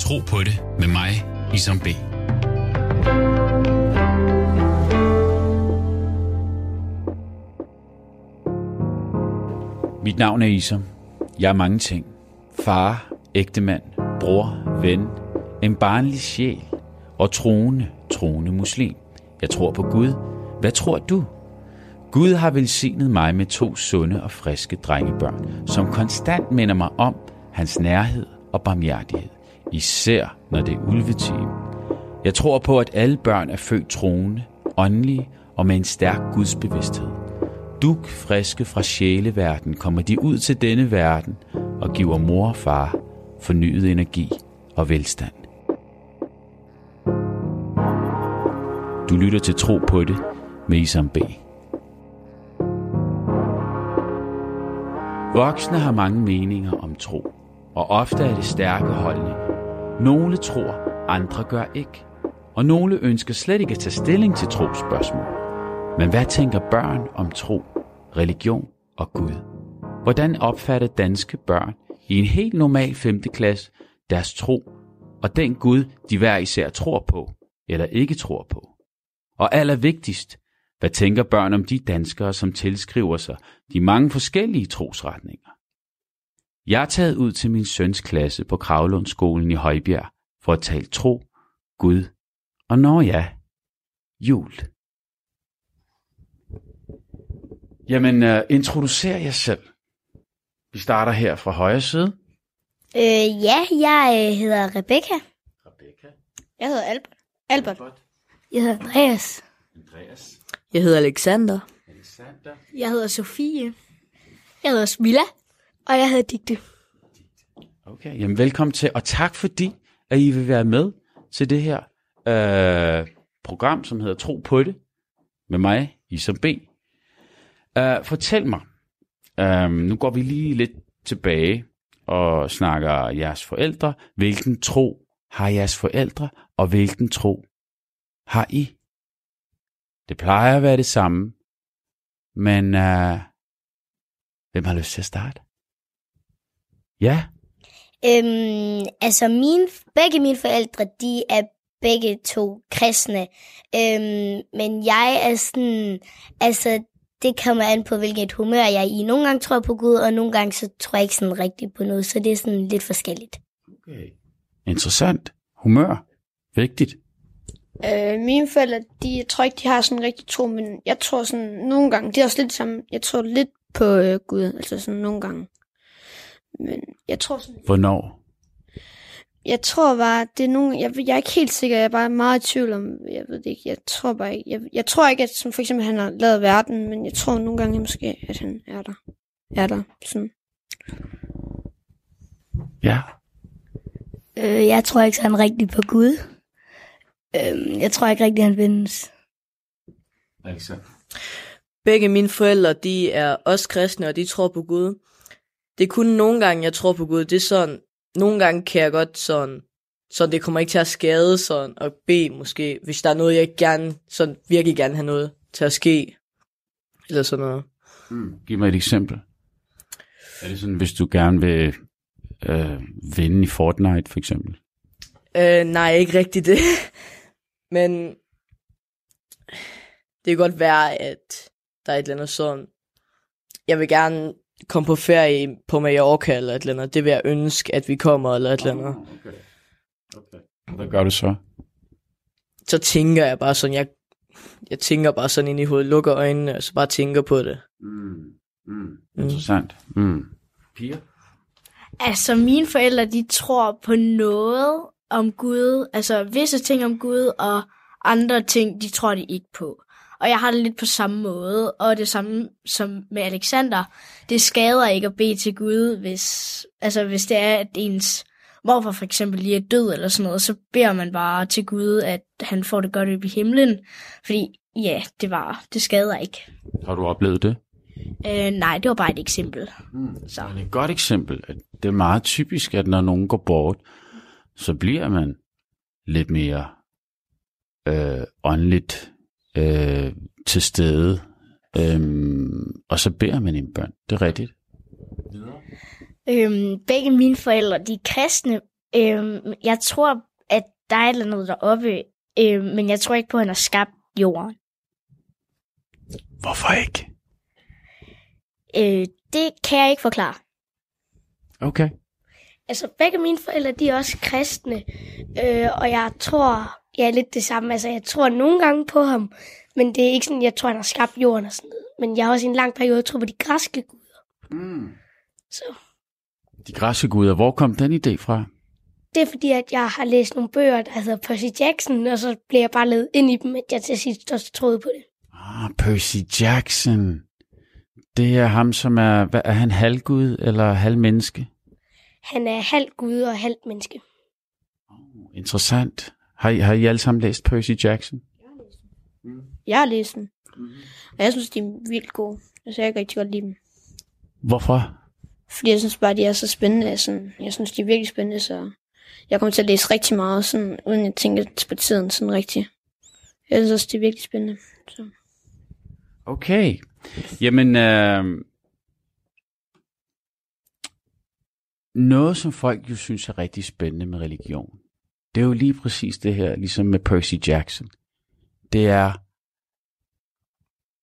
Tro på det med mig, Isam B. Mit navn er Isam. Jeg er mange ting. Far, ægtemand, bror, ven, en barnlig sjæl og troende, troende muslim. Jeg tror på Gud. Hvad tror du? Gud har velsignet mig med to sunde og friske drengebørn, som konstant minder mig om hans nærhed og barmhjertighed, især når det er ulvetime. Jeg tror på, at alle børn er født troende, åndelige og med en stærk gudsbevidsthed. Duk friske fra sjæleverden kommer de ud til denne verden og giver mor og far fornyet energi og velstand. Du lytter til Tro på det med Isam B. Voksne har mange meninger om tro, og ofte er det stærke holdninger. Nogle tror, andre gør ikke. Og nogle ønsker slet ikke at tage stilling til trospørgsmål. Men hvad tænker børn om tro, religion og Gud? Hvordan opfatter danske børn i en helt normal 5. klasse deres tro og den Gud, de hver især tror på eller ikke tror på? Og allervigtigst, hvad tænker børn om de danskere, som tilskriver sig de mange forskellige trosretninger? Jeg er taget ud til min søns klasse på Kravlundsskolen i Højbjerg for at tale tro, Gud og når ja, jul. Jamen, uh, introducer jer selv. Vi starter her fra højre side. Øh, ja, jeg øh, hedder Rebecca. Rebecca. Jeg hedder Albert. Albert. Jeg hedder Andreas. Andreas. Jeg hedder Alexander. Alexander. Jeg hedder Sofie. Jeg hedder Smilla. Og jeg hedder Digte. Okay, jamen velkommen til, og tak fordi, at I vil være med til det her øh, program, som hedder Tro på det, med mig, Isam B. Uh, fortæl mig, um, nu går vi lige lidt tilbage og snakker jeres forældre. Hvilken tro har jeres forældre, og hvilken tro har I? Det plejer at være det samme, men uh, hvem har lyst til at starte? Ja, Øhm, altså, mine, begge mine forældre, de er begge to kristne. Øhm, men jeg er sådan, altså, det kommer an på, hvilket humør jeg er i. Nogle gange tror jeg på Gud, og nogle gange så tror jeg ikke sådan rigtigt på noget, så det er sådan lidt forskelligt. okay. Interessant. Humør. Vigtigt. Øh, mine forældre, de, jeg tror ikke, de har sådan rigtig tro, men jeg tror sådan nogle gange, det er også lidt sammen, jeg tror lidt på øh, Gud, altså sådan nogle gange. Men jeg tror sådan, Hvornår? jeg tror bare, det er nogle, jeg, jeg er ikke helt sikker, jeg er bare meget i tvivl om, jeg ved det ikke, jeg tror bare ikke, jeg, jeg tror ikke, at som for eksempel han har lavet verden, men jeg tror nogle gange måske, at han er der. Er der, sådan. Ja. Øh, jeg tror ikke sådan rigtigt på Gud. Øh, jeg tror ikke rigtigt, han findes. Alexander. Begge mine forældre, de er også kristne, og de tror på Gud. Det er kun nogle gange, jeg tror på Gud. Det er sådan, nogle gange kan jeg godt sådan, så det kommer ikke til at skade sådan, og bede måske, hvis der er noget, jeg gerne, sådan virkelig gerne have noget til at ske. Eller sådan noget. Mm. Giv mig et eksempel. Er det sådan, hvis du gerne vil øh, vinde i Fortnite, for eksempel? Øh, nej, ikke rigtigt det. Men det kan godt være, at der er et eller andet sådan, jeg vil gerne komme på ferie på Mallorca eller et eller andet. Det vil jeg ønske, at vi kommer eller et eller andet. Okay. okay. Hvad gør du så? Så tænker jeg bare sådan, jeg, jeg tænker bare sådan ind i hovedet, lukker øjnene, og så bare tænker på det. Mm. Mm. Interessant. Mm. Piger? Altså, mine forældre, de tror på noget om Gud. Altså, visse ting om Gud, og andre ting, de tror de ikke på. Og jeg har det lidt på samme måde, og det samme som med Alexander. Det skader ikke at bede til Gud, hvis, altså, hvis det er, at ens morfar for eksempel lige er død eller sådan noget, så beder man bare til Gud, at han får det godt op i himlen. Fordi, ja, det var, det skader ikke. Har du oplevet det? Øh, nej, det var bare et eksempel. Mm. Så. Det er et godt eksempel. at Det er meget typisk, at når nogen går bort, så bliver man lidt mere øh, åndeligt øh, til stede, øhm, og så beder man en bøn. Det er rigtigt. Øhm, begge mine forældre, de er kristne, Øhm, jeg tror, at der er et eller andet deroppe, øhm, men jeg tror ikke på, at han har skabt jorden. Hvorfor ikke? Øh, det kan jeg ikke forklare. Okay. Altså, begge mine forældre, de er også kristne, øh, og jeg tror, jeg er lidt det samme. Altså, jeg tror nogle gange på ham, men det er ikke sådan, jeg tror, han har skabt jorden og sådan noget. Men jeg har også i en lang periode troet på de græske guder. Mm. Så De græske guder, hvor kom den idé fra? det er fordi, at jeg har læst nogle bøger, der hedder Percy Jackson, og så blev jeg bare ledet ind i dem, at jeg til sidst også troede på det. Ah, Percy Jackson. Det er ham, som er, hvad, er han halvgud eller halvmenneske? Han er halv gud og halvt menneske. Interessant. Har I, har I alle sammen læst Percy Jackson? Jeg har læst den. Og jeg synes, de er vildt gode. Altså, jeg kan rigtig godt lide dem. Hvorfor? Fordi jeg synes bare, de er så spændende. Sådan, jeg synes, de er virkelig spændende, så jeg kommer til at læse rigtig meget, sådan, uden at tænke på tiden sådan rigtigt. Jeg synes også, det er virkelig spændende. Så. Okay. Jamen, øh, noget som folk jo synes er rigtig spændende med religion, det er jo lige præcis det her, ligesom med Percy Jackson. Det er,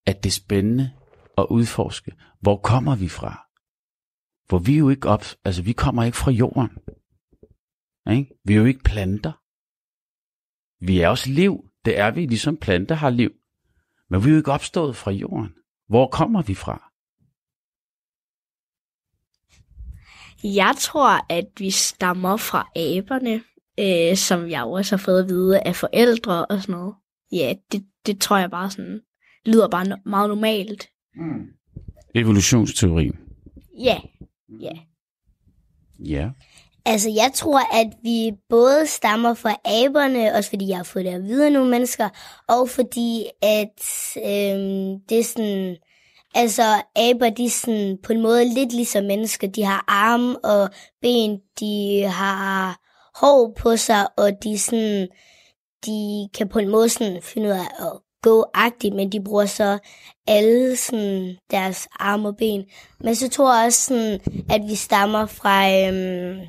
at det er spændende at udforske, hvor kommer vi fra? For vi er jo ikke op, altså vi kommer ikke fra jorden. Ikke? Vi er jo ikke planter. Vi er også liv. Det er vi, ligesom planter har liv. Men vi er jo ikke opstået fra jorden. Hvor kommer vi fra? Jeg tror, at vi stammer fra aberne, øh, som jeg også har fået at vide af forældre og sådan noget. Ja, det, det tror jeg bare sådan, lyder bare no- meget normalt. Mm. Evolutionsteorien. Ja, ja. Mm. Ja. Altså, jeg tror, at vi både stammer fra aberne, også fordi jeg har fået det at vide af nogle mennesker, og fordi, at øhm, det er sådan... Altså, aber, de er sådan, på en måde lidt ligesom mennesker. De har arme og ben, de har hår på sig, og de, sådan, de kan på en måde sådan finde ud af at gå agtigt, men de bruger så alle sådan, deres arme og ben. Men så tror jeg også, sådan, at vi stammer fra... Øhm,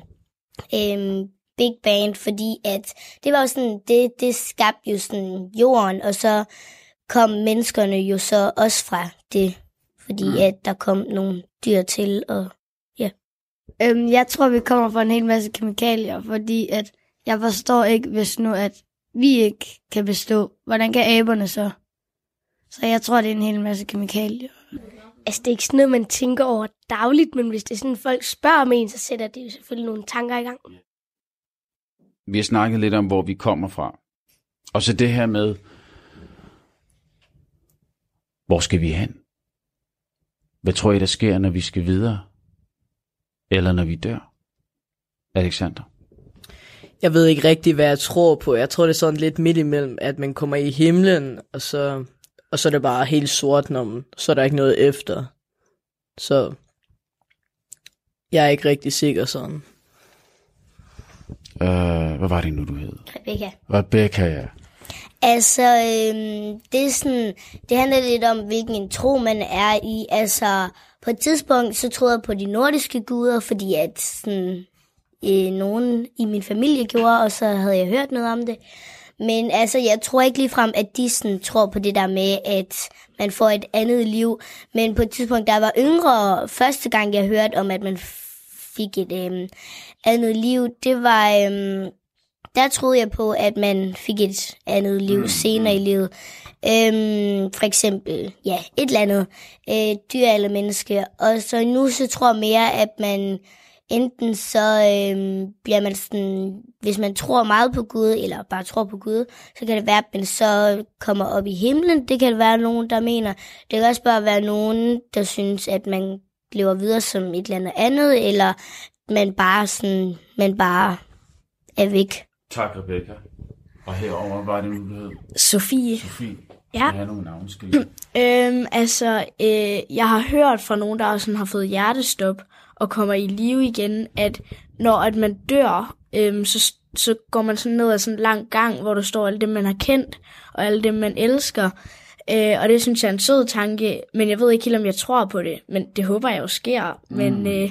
øhm, Big Bang, fordi at det var jo sådan, det, det skabte jo sådan jorden, og så kom menneskerne jo så også fra det, fordi mm. at der kom nogle dyr til, og Øhm, jeg tror, vi kommer fra en hel masse kemikalier, fordi at jeg forstår ikke, hvis nu at vi ikke kan bestå. Hvordan kan aberne så? Så jeg tror, det er en hel masse kemikalier. altså det er ikke sådan noget, man tænker over dagligt, men hvis det er sådan, folk spørger om en, så sætter det jo selvfølgelig nogle tanker i gang. Vi har snakket lidt om, hvor vi kommer fra. Og så det her med, hvor skal vi hen? Hvad tror I, der sker, når vi skal videre? Eller når vi dør? Alexander? Jeg ved ikke rigtig, hvad jeg tror på. Jeg tror, det er sådan lidt midt imellem, at man kommer i himlen, og så, og så er det bare helt sort, når man, så er der ikke noget efter. Så jeg er ikke rigtig sikker sådan. Øh, hvad var det nu, du hed? Rebecca. Rebecca, ja. Altså, øhm, det er sådan, det handler lidt om, hvilken en tro man er i. Altså, på et tidspunkt, så troede jeg på de nordiske guder, fordi at sådan, øh, nogen i min familie gjorde, og så havde jeg hørt noget om det. Men altså, jeg tror ikke ligefrem, at de sådan, tror på det der med, at man får et andet liv. Men på et tidspunkt, der var yngre, første gang jeg hørte om, at man fik et øh, andet liv, det var... Øh, der troede jeg på, at man fik et andet liv senere i livet. Øhm, for eksempel, ja, et eller andet øh, dyr eller menneske. Og så nu så tror jeg mere, at man enten så øhm, bliver man sådan, hvis man tror meget på Gud, eller bare tror på Gud, så kan det være, at man så kommer op i himlen. Det kan være nogen, der mener. Det kan også bare være nogen, der synes, at man lever videre som et eller andet andet, eller man bare sådan, man bare er væk. Tak, Rebecca. Og herover var det nu, du hed Sofie. Sofie. Ja. Jeg har nogle navne, skal lige. Øhm, altså, øh, jeg har hørt fra nogen, der sådan har fået hjertestop og kommer i live igen, at når at man dør, øhm, så, så går man sådan ned ad sådan en lang gang, hvor der står alt det, man har kendt, og alt det, man elsker. Øh, og det synes jeg er en sød tanke, men jeg ved ikke helt, om jeg tror på det. Men det håber jeg jo sker. Men øh,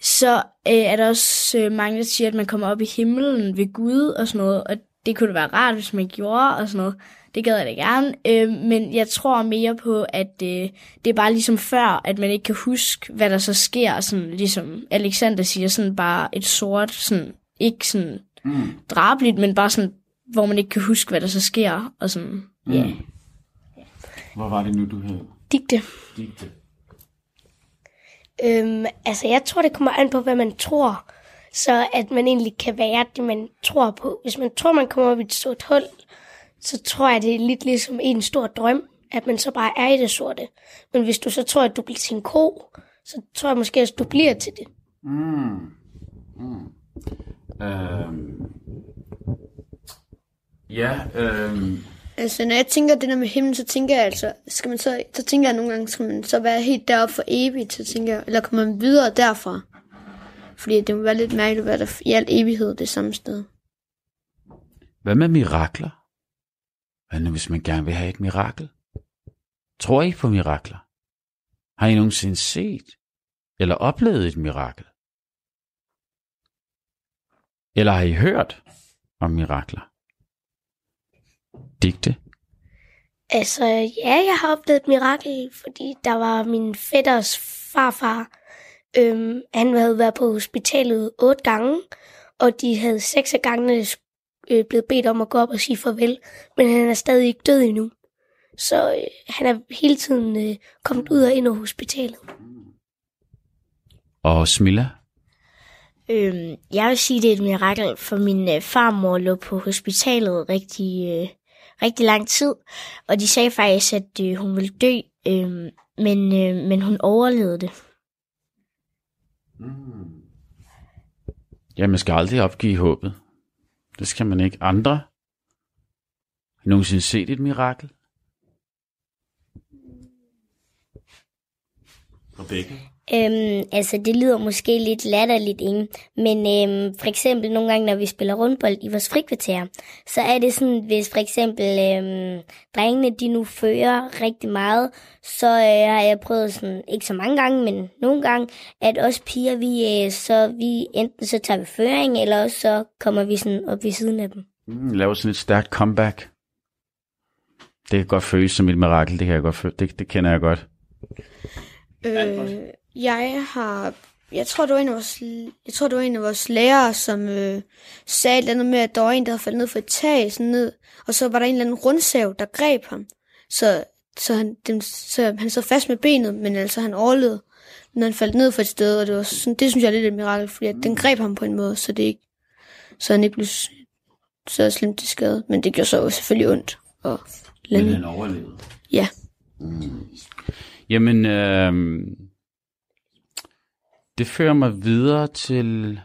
så øh, er der også øh, mange, der siger, at man kommer op i himlen ved Gud og sådan noget, og det kunne være rart, hvis man gjorde og sådan noget. Det gad jeg da gerne, øh, men jeg tror mere på, at øh, det er bare ligesom før, at man ikke kan huske, hvad der så sker, sådan ligesom Alexander siger, sådan bare et sort, sådan ikke sådan mm. drabligt, men bare sådan, hvor man ikke kan huske, hvad der så sker, og sådan, ja. Yeah. Hvor var det nu, du hed? Digte. Digte. Øhm, altså, jeg tror, det kommer an på, hvad man tror. Så at man egentlig kan være det, man tror på. Hvis man tror, man kommer op i et sort hul, så tror jeg, det er lidt ligesom en stor drøm, at man så bare er i det sorte. Men hvis du så tror, at du bliver til en ko, så tror jeg måske, at du bliver til det. Mm. Mm. Øhm. Ja, øhm. Altså, når jeg tænker det der med himlen, så tænker jeg altså, skal man så, så tænker jeg nogle gange, skal man så være helt deroppe for evigt, så tænker jeg, eller kommer man videre derfra? Fordi det må være lidt mærkeligt at være der i al evighed det samme sted. Hvad med mirakler? Hvad nu, hvis man gerne vil have et mirakel? Tror I på mirakler? Har I nogensinde set eller oplevet et mirakel? Eller har I hørt om mirakler? Digte? Altså, ja, jeg har oplevet et mirakel, fordi der var min fætters farfar. Øhm, han havde været på hospitalet otte gange, og de havde seks af gangene øh, blevet bedt om at gå op og sige farvel, men han er stadig ikke død endnu. Så øh, han er hele tiden øh, kommet ud og ind af hospitalet. Og Smilla? Øhm, jeg vil sige, det er et mirakel, for min øh, farmor lå på hospitalet rigtig, øh, rigtig lang tid, og de sagde faktisk, at øh, hun ville dø, øh, men, øh, men hun overlevede det. Mm. Ja, man skal aldrig opgive håbet. Det skal man ikke. Andre? Har nogensinde set et mirakel? Rebecca? Øhm, altså, det lyder måske lidt latterligt, ikke? Men øhm, for eksempel nogle gange, når vi spiller rundbold i vores frikvarter, så er det sådan, hvis for eksempel øhm, drengene, de nu fører rigtig meget, så øh, har jeg prøvet sådan, ikke så mange gange, men nogle gange, at os piger, vi, øh, så vi enten så tager vi føring, eller også så kommer vi sådan op ved siden af dem. Mm, laver sådan et stærkt comeback. Det kan godt føles som et mirakel, det kan jeg godt føle. Det, det kender jeg godt. Øh, jeg har, jeg tror, det var en af vores, jeg tror, det var en af vores lærere, som øh, sagde et eller andet med, at der var en, der havde faldet ned fra et tag, sådan ned, og så var der en eller anden rundsav, der greb ham. Så, så, han, den, så han så fast med benet, men altså han overlevede, når han faldt ned fra et sted, og det var sådan, det synes jeg er lidt et mirakel, fordi at den greb ham på en måde, så det ikke, så han ikke blev så slemt til skade. Men det gjorde så selvfølgelig ondt. Og Men han overlevede? Ja. Mm. Jamen, øh, det fører mig videre til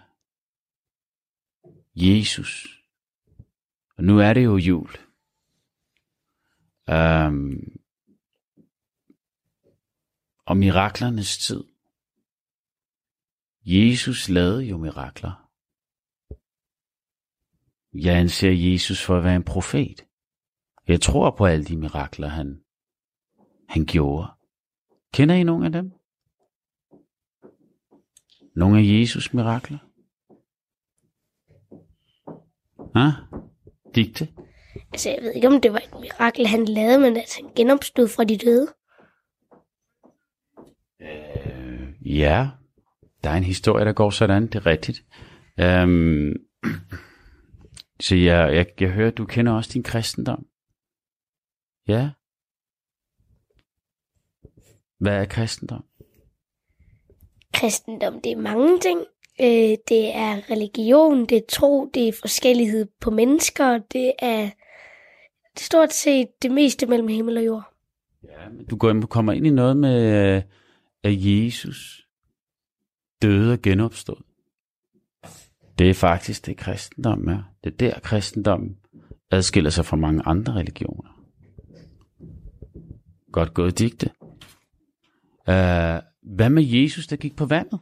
Jesus. Og nu er det jo jul. Um, og miraklernes tid. Jesus lavede jo mirakler. Jeg anser Jesus for at være en profet. Jeg tror på alle de mirakler, han, han gjorde. Kender I nogle af dem? Nogle af Jesus mirakler? Ah, digte? Altså, jeg ved ikke, om det var et mirakel, han lavede, men at han genopstod fra de døde. Øh, ja, der er en historie, der går sådan, det er rigtigt. Um, så jeg, jeg, jeg hører, du kender også din kristendom. Ja. Hvad er kristendom? Kristendom, det er mange ting. Øh, det er religion, det er tro, det er forskellighed på mennesker, det er stort set det meste mellem himmel og jord. Ja, men du går ind, kommer ind i noget med, øh, at Jesus døde og genopstod. Det er faktisk det kristendom er. Det er der kristendom adskiller sig fra mange andre religioner. Godt gået digte. Uh, hvad med Jesus, der gik på vandet?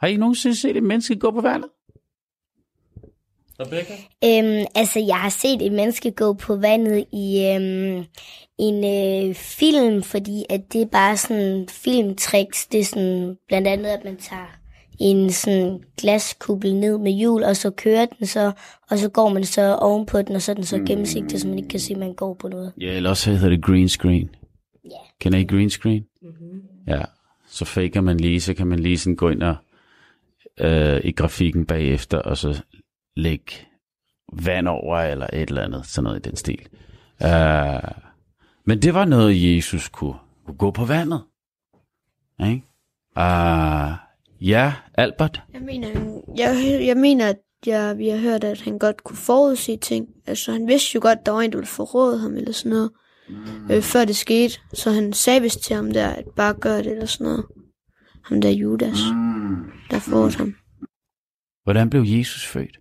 Har I nogensinde set et menneske gå på vandet? Rebecca? Øhm, altså, jeg har set et menneske gå på vandet i øhm, en øh, film, fordi at det er bare sådan filmtricks. Det er sådan blandt andet, at man tager en sådan glaskuppel ned med hjul, og så kører den så, og så går man så ovenpå den, og så er den så gennemsigtig, så man ikke kan se, at man går på noget. Ja, eller også hedder det green screen. Ja. Kender I green screen? Mm-hmm. Ja, så faker man lige, så kan man lige sådan gå ind og øh, i grafikken bagefter, og så lægge vand over, eller et eller andet, sådan noget i den stil. Uh, men det var noget, Jesus kunne, kunne gå på vandet. Ikke? Uh, ja, Albert. Jeg mener, jeg, jeg mener, at jeg, vi har hørt, at han godt kunne forudse ting. Altså, han vidste jo godt, at der var en, der ville forråde ham eller sådan noget, mm. øh, før det skete. Så han sagde vist til ham der, at bare gør det eller sådan noget. Ham der Judas, mm. der forrådte ham. Hvordan blev Jesus født?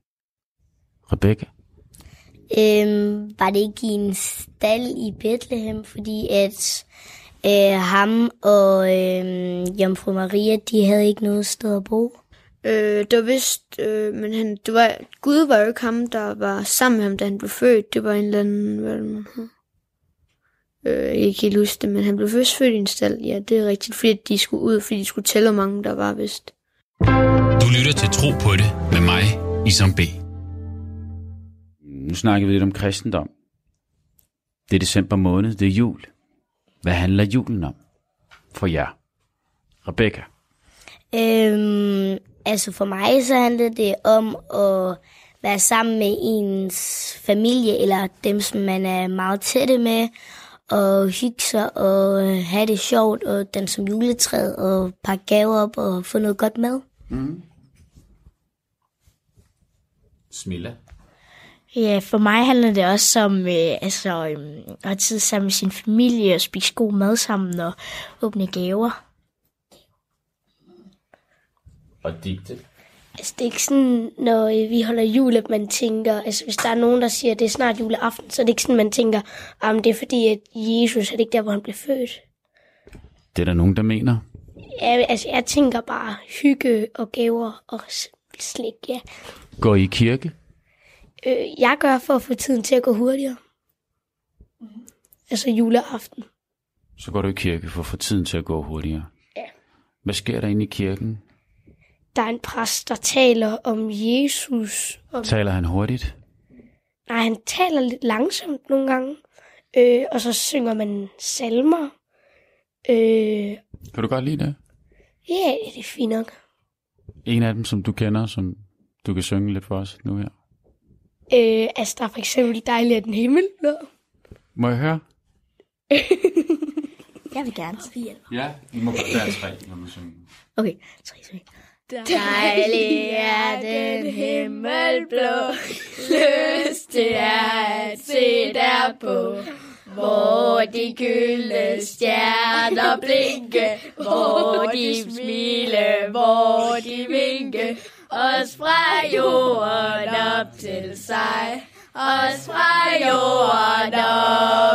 Rebecca? Øhm, var det ikke i en stald i Bethlehem, fordi at øh, ham og øh, Jomfru Maria, de havde ikke noget sted at bo. Øh, det var vist, øh, men han, det var, Gud var jo ikke ham, der var sammen med ham, da han blev født. Det var en eller anden, hvad man hedder? Øh, ikke helt huske det, men han blev først født i en stald. Ja, det er rigtigt, fordi de skulle ud, fordi de skulle tælle, hvor mange der var vist. Du lytter til Tro på det med mig, Isam B. Nu snakker vi lidt om kristendom. Det er december måned, det er jul. Hvad handler julen om for jer? Rebecca? Øhm, altså for mig så handlede det om at være sammen med ens familie, eller dem, som man er meget tætte med, og hygge sig og øh, have det sjovt, og danse som juletræet, og pakke gaver op og få noget godt mad. Smilla? Ja, for mig handler det også om øh, altså, øh, at have tid sammen med sin familie, og spise god mad sammen og åbne gaver. Og digte? Altså, det er ikke sådan, når øh, vi holder jul, at man tænker, altså hvis der er nogen, der siger, at det er snart juleaften, så er det ikke sådan, man tænker, om det er fordi, at Jesus er det ikke der, hvor han blev født. Det er der nogen, der mener. Ja, altså, jeg tænker bare hygge og gaver og slik, ja. Går I i kirke? Øh, jeg gør for at få tiden til at gå hurtigere. Altså juleaften. Så går du i kirke for at få tiden til at gå hurtigere. Ja. Hvad sker der inde i kirken? Der er en præst, der taler om Jesus. Om, Taler han hurtigt? nej, han taler lidt langsomt nogle gange. Øh, og så synger man salmer. Øh, Kan du godt lide det? ja, det er fint nok. En af dem, som du kender, som du kan synge lidt for os nu her. Øh, altså, der er for eksempel dejligt, at den himmel blå. Må jeg høre? Jeg vil gerne. Ja, I må godt være tre, når man synger. Okay, tre, tre. Dejlig er den himmel blå, lyst til at se derpå, hvor de gyldne stjerner blinke, hvor de smile, hvor de vinke, os fra jorden op til sig, os fra jorden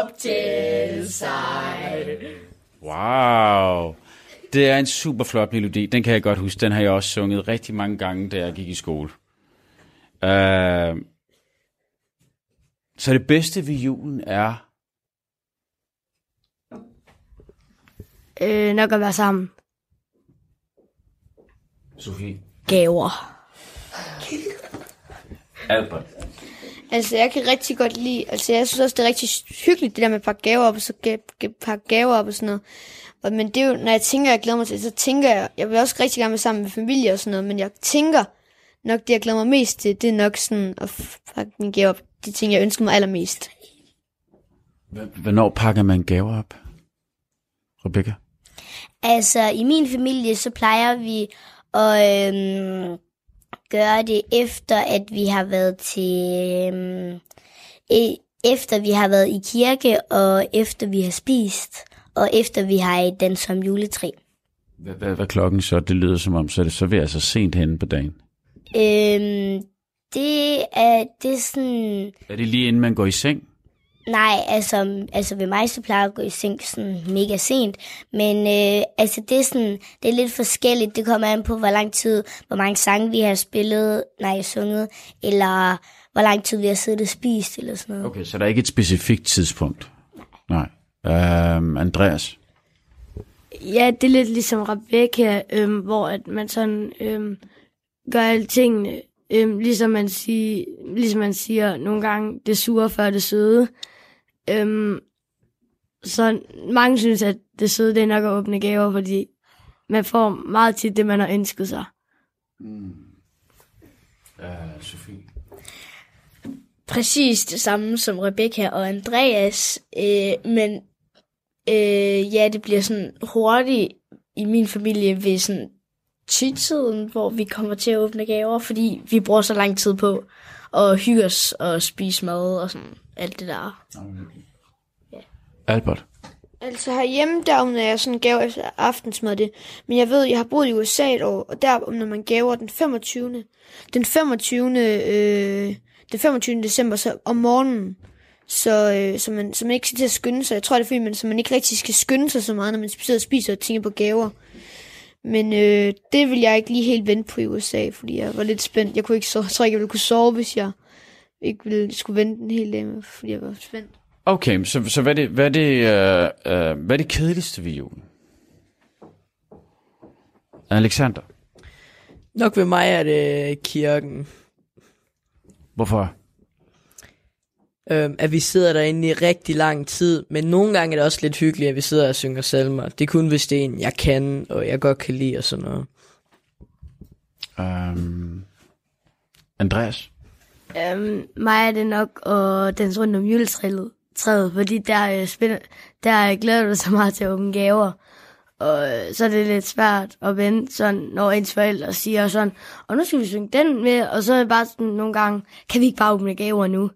op til sig. Wow. Det er en super flot melodi. Den kan jeg godt huske. Den har jeg også sunget rigtig mange gange, da jeg gik i skole. Uh, så det bedste ved julen er... Øh, nok at være sammen. Sofie. Gaver. Albert. Altså, jeg kan rigtig godt lide, altså jeg synes også, det er rigtig hyggeligt, det der med at pakke gaver op, og så pakke gaver op og sådan noget. Og, men det er jo, når jeg tænker, at jeg glæder mig til, så tænker jeg, jeg vil også rigtig gerne være sammen med familie og sådan noget, men jeg tænker nok, det jeg glæder mig mest til, det er nok sådan at f- pakke mine gaver op. De ting, jeg ønsker mig allermest. Hvornår pakker man gaver op? Rebecca? Altså, i min familie, så plejer vi at øhm, gøre det efter, at vi har været til... Øhm, e- efter vi har været i kirke, og efter vi har spist, og efter vi har dans som juletræ. Hvad, hvad, hvad klokken så? Det lyder som om, så er det så ved altså sent henne på dagen. Øhm, det er, det er sådan... Er det lige inden man går i seng? Nej, altså, altså ved mig så plejer jeg at gå i seng sådan mega sent. Men øh, altså det er sådan, det er lidt forskelligt. Det kommer an på, hvor lang tid, hvor mange sange vi har spillet, nej, sunget, eller hvor lang tid vi har siddet og spist, eller sådan noget. Okay, så der er ikke et specifikt tidspunkt? Nej. Øhm, Andreas? ja, det er lidt ligesom Rebecca, øhm, hvor at man sådan øhm, gør alle tingene, øhm, ligesom, man siger, ligesom man siger nogle gange, det sure før det søde. Øhm, så mange synes, at det søde det er nok at åbne gaver, fordi man får meget tit det, man har ønsket sig. Uh, Sofie? præcis det samme som Rebecca og Andreas, øh, men øh, ja, det bliver sådan hurtigt i min familie ved sådan tiden, hvor vi kommer til at åbne gaver, fordi vi bruger så lang tid på at hygge os og spise mad og sådan alt det der. Albert? Altså herhjemme, der åbner jeg sådan gaver efter aftensmad det. Men jeg ved, jeg har boet i USA et år, og der åbner man gaver den 25. Den 25. Øh, den 25. december så om morgenen. Så, øh, så, man, så man ikke skal til at skynde sig. Jeg tror, det er fordi, man, så man ikke rigtig skal skynde sig så meget, når man sidder og spiser og tænker på gaver. Men øh, det vil jeg ikke lige helt vente på i USA, fordi jeg var lidt spændt. Jeg kunne ikke sove, jeg tror ikke, jeg ville kunne sove, hvis jeg ikke ville, skulle vente en hel dag, fordi jeg var spændt. Okay, så, så hvad, er det, hvad, er det, øh, øh, hvad er det kedeligste ved julen? Alexander, Nok ved mig er det kirken. hvorfor? Øhm, at vi sidder derinde i rigtig lang tid, men nogle gange er det også lidt hyggeligt, at vi sidder og synger salmer. Det er kun, hvis det er en, jeg kan, og jeg godt kan lide og sådan noget. Um, Andreas? Øhm, mig er det nok at danse rundt om juletræet, træet, fordi der, øh, spænder, der øh, glæder du så meget til at åbne gaver. Og øh, så er det lidt svært at vente, sådan, når ens forældre siger sådan, og nu skal vi synge den med, og så er det bare sådan nogle gange, kan vi ikke bare åbne gaver nu?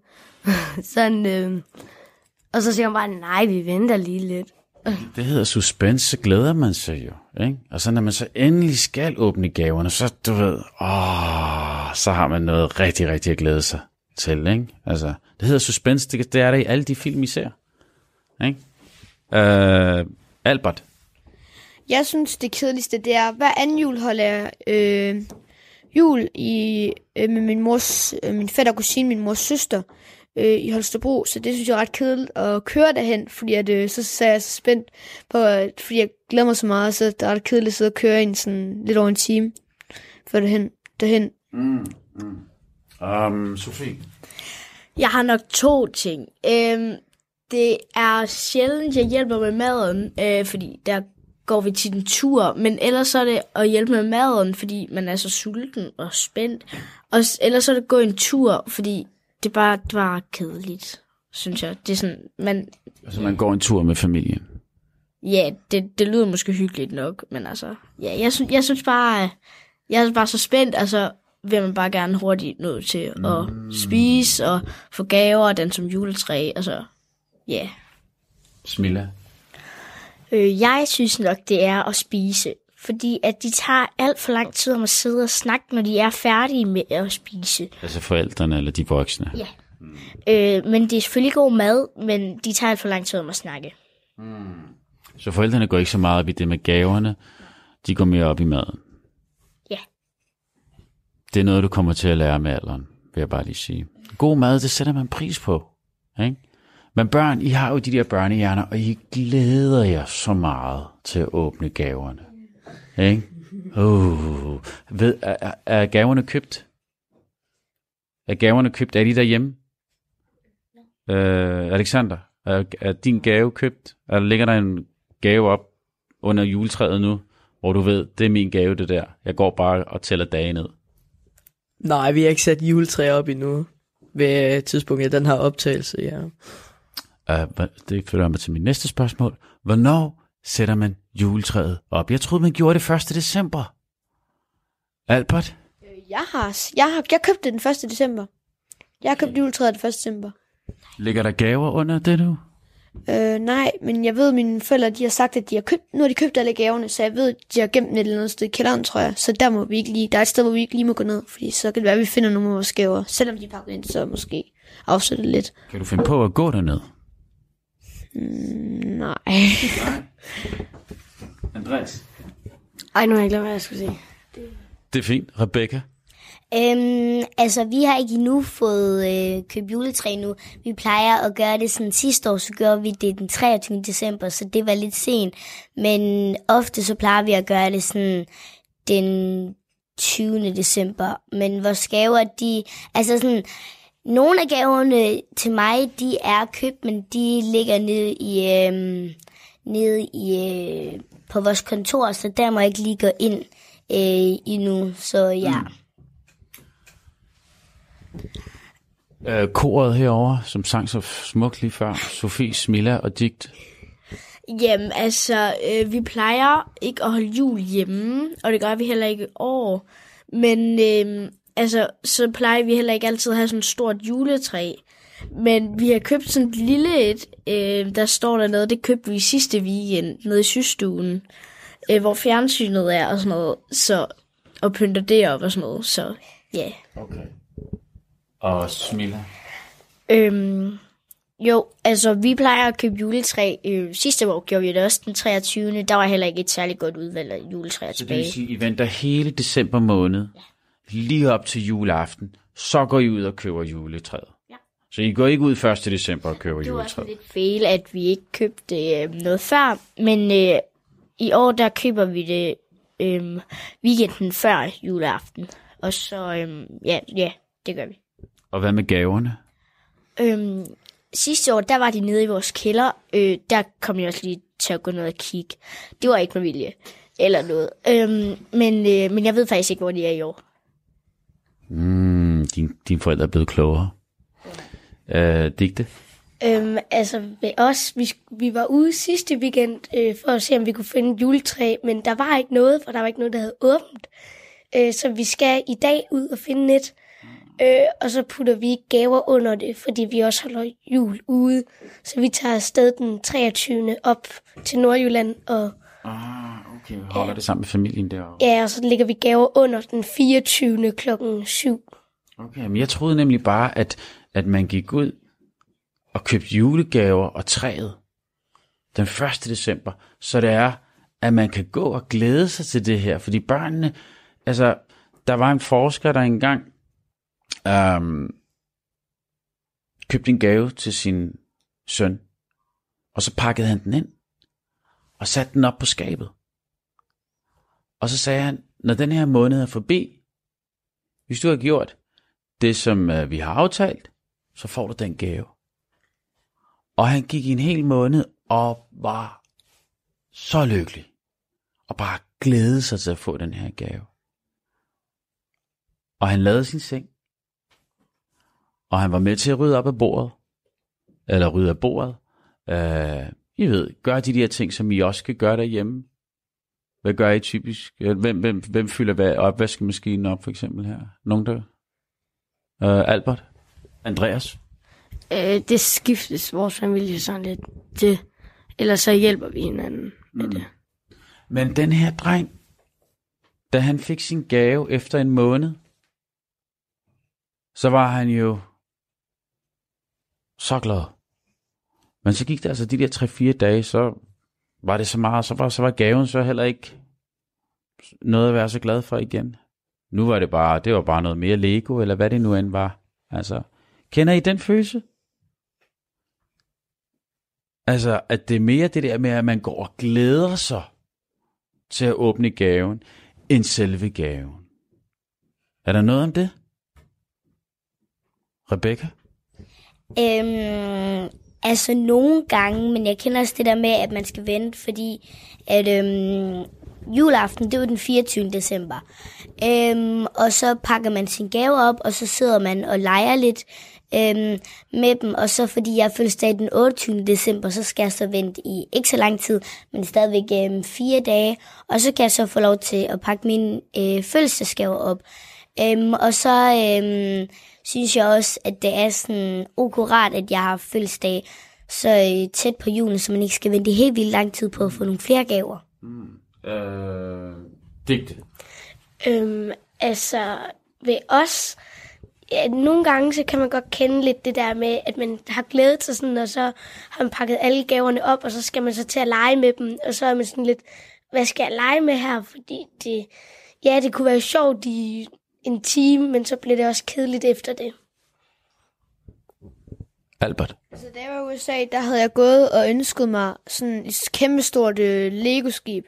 sådan, øh, og så siger man bare, nej, vi venter lige lidt. Det hedder suspense, så glæder man sig jo. Ikke? Og så når man så endelig skal åbne gaverne, så du ved, åh, så har man noget rigtig, rigtig at glæde sig til. Ikke? Altså, det hedder suspense, det, det er der i alle de film, I ser. Ikke? Uh, Albert, Jeg synes, det kedeligste, det er, hver anden jul holder jeg øh, jul i, øh, med min mors, øh, min fætter og kusine, min mors søster, øh, i Holstebro. Så det synes jeg er ret kedeligt at køre derhen, fordi at, øh, så, så er jeg så spændt på, at, fordi jeg glæder mig så meget, så det er ret kedeligt at sidde og køre en sådan lidt over en time for derhen. derhen. um, Sofie. Jeg har nok to ting. Øhm, det er sjældent, jeg hjælper med maden, øh, fordi der går vi til en tur. Men ellers så er det at hjælpe med maden, fordi man er så sulten og spændt. Og ellers så er det at gå en tur, fordi det bare, det bare kedeligt, synes jeg. Det er sådan, man, Altså, man går en tur med familien. ja, det, det lyder måske hyggeligt nok, men altså, ja, jeg, synes, jeg synes bare, øh, jeg er bare så spændt, altså, vil man bare gerne hurtigt nå til at spise og få gaver og den som juletræ, altså, ja. Smilla. Øh, jeg synes nok, det er at spise. Fordi at de tager alt for lang tid om at sidde og snakke, når de er færdige med at spise. Altså forældrene eller de voksne. Ja. Øh, men det er selvfølgelig god mad, men de tager alt for lang tid om at snakke. Så forældrene går ikke så meget op i det med gaverne. De går mere op i maden. Ja. Det er noget, du kommer til at lære med alderen, vil jeg bare lige sige. God mad, det sætter man pris på. Ikke? Men børn, I har jo de der børnehjerner, og I glæder jer så meget til at åbne gaverne. Ikke? Uh, ved, er, er- er gaverne købt? Er gaverne købt? Er de derhjemme? Øh, Alexander, er, er din gave købt? Er, ligger der en gave op under juletræet nu, hvor du ved, det er min gave, det der. Jeg går bare og tæller dage ned. Nej, vi har ikke sat juletræ op endnu. Ved tidspunktet af den her optagelse, ja. Uh, det fører mig til mit næste spørgsmål. Hvornår sætter man juletræet op? Jeg troede, man gjorde det 1. december. Albert? Jeg har, jeg har jeg købte det den 1. december. Jeg har købt juletræet den 1. december. Ligger der gaver under det nu? Øh, nej, men jeg ved, at mine forældre de har sagt, at de har købt, nu har de købt alle gaverne, så jeg ved, at de har gemt dem et eller andet sted i kælderen, tror jeg. Så der må vi ikke lige, der er et sted, hvor vi ikke lige må gå ned, fordi så kan det være, at vi finder nogle af vores gaver. Selvom de er pakket ind, så måske afsætte lidt. Kan du finde på at gå derned? Nej. Andreas? Ej, nu har jeg glemt, hvad jeg skulle sige. Det er fint. Rebecca? Øhm, altså, vi har ikke endnu fået øh, købt juletræ nu. Vi plejer at gøre det sådan sidste år, så gør vi det den 23. december, så det var lidt sent. Men ofte så plejer vi at gøre det sådan den 20. december. Men vores gaver, de... Altså sådan... Nogle af gaverne til mig, de er købt, men de ligger nede i... Øhm, nede i, øh, på vores kontor, så der må jeg ikke lige gå ind øh, endnu. Så ja. Mm. Øh, koret herover, som sang så smukt lige før, Sofie, Smilla og Digt. Jamen, altså, øh, vi plejer ikke at holde jul hjemme, og det gør vi heller ikke i år. Men øh, altså, så plejer vi heller ikke altid at have sådan et stort juletræ. Men vi har købt sådan et lille et, øh, der står der noget, det købte vi sidste weekend, nede i systuen, øh, hvor fjernsynet er og sådan noget, så, og pynter det op og sådan noget, så ja. Yeah. Okay. Og Smilla? Øhm, jo, altså vi plejer at købe juletræ. Øh, sidste år gjorde vi det også den 23. Der var heller ikke et særligt godt udvalg af juletræer Så det tilbage. vil sige, I venter hele december måned, lige op til juleaften, så går I ud og køber juletræet. Ja. Så I går ikke ud 1. december og køber Det var også juletræet? lidt fejl, at vi ikke købte øh, noget før, men øh, i år der køber vi det øh, weekenden før juleaften. Og så, øh, ja, ja, det gør vi. Og hvad med gaverne? Øhm, sidste år, der var de nede i vores kælder. Øh, der kom jeg også lige til at gå ned og kigge. Det var ikke med vilje. Eller noget. Øhm, men, øh, men jeg ved faktisk ikke, hvor de er i år. Mm, din, dine forældre er blevet klogere. Øh, digte? Øhm, altså ved os, vi, vi var ude sidste weekend øh, for at se, om vi kunne finde et juletræ, men der var ikke noget, for der var ikke noget, der havde åbent. Øh, så vi skal i dag ud og finde et, øh, og så putter vi gaver under det, fordi vi også holder jul ude. Så vi tager afsted den 23. op til Nordjylland, og, Ah, okay. Holder det sammen med familien derovre? ja, og så lægger vi gaver under den 24. klokken 7. Okay, men jeg troede nemlig bare, at, at man gik ud og købte julegaver og træet den 1. december, så det er, at man kan gå og glæde sig til det her, fordi børnene, altså, der var en forsker, der engang øhm, købte en gave til sin søn, og så pakkede han den ind, og satte den op på skabet. Og så sagde han, når den her måned er forbi, hvis du har gjort det, som øh, vi har aftalt, så får du den gave. Og han gik i en hel måned og var så lykkelig. Og bare glædede sig til at få den her gave. Og han lavede sin seng. Og han var med til at rydde op af bordet. Eller rydde af bordet. Øh, I ved, gør de der ting, som I også skal gøre derhjemme. Hvad gør I typisk? Hvem, hvem, hvem fylder hvad, opvaskemaskinen op, for eksempel her? Nogen der? Øh, Albert? Andreas? Øh, det skiftes vores familie sådan lidt til. Ellers så hjælper vi hinanden med det. Men den her dreng, da han fik sin gave efter en måned, så var han jo så glad. Men så gik der altså de der 3-4 dage, så var det så meget, så var, så var gaven så heller ikke noget at være så glad for igen. Nu var det bare, det var bare noget mere Lego, eller hvad det nu end var. Altså, kender I den følelse? Altså, at det er mere det der med, at man går og glæder sig til at åbne gaven, end selve gaven. Er der noget om det? Rebecca? Øhm, altså nogle gange, men jeg kender også det der med, at man skal vente, fordi at øhm, juleaften, det er den 24. december. Øhm, og så pakker man sin gave op, og så sidder man og leger lidt øhm, med dem. Og så fordi jeg er fødselsdag den 28. december, så skal jeg så vente i ikke så lang tid, men stadigvæk øhm, fire dage. Og så kan jeg så få lov til at pakke min øh, fødselsdagsgave op. Øhm, og så øhm, synes jeg også, at det er sådan akkurat, at jeg har fødselsdag så øh, tæt på julen, så man ikke skal vente helt vildt lang tid på at få nogle flere gaver. Øh, digte. Øhm, altså, ved os, ja, nogle gange, så kan man godt kende lidt det der med, at man har glædet sig sådan, og så har man pakket alle gaverne op, og så skal man så til at lege med dem, og så er man sådan lidt, hvad skal jeg lege med her? Fordi det, ja, det kunne være sjovt i en time, men så blev det også kedeligt efter det. Albert. Altså, da jeg var i USA, der havde jeg gået og ønsket mig sådan et kæmpestort øh, Lego-skib.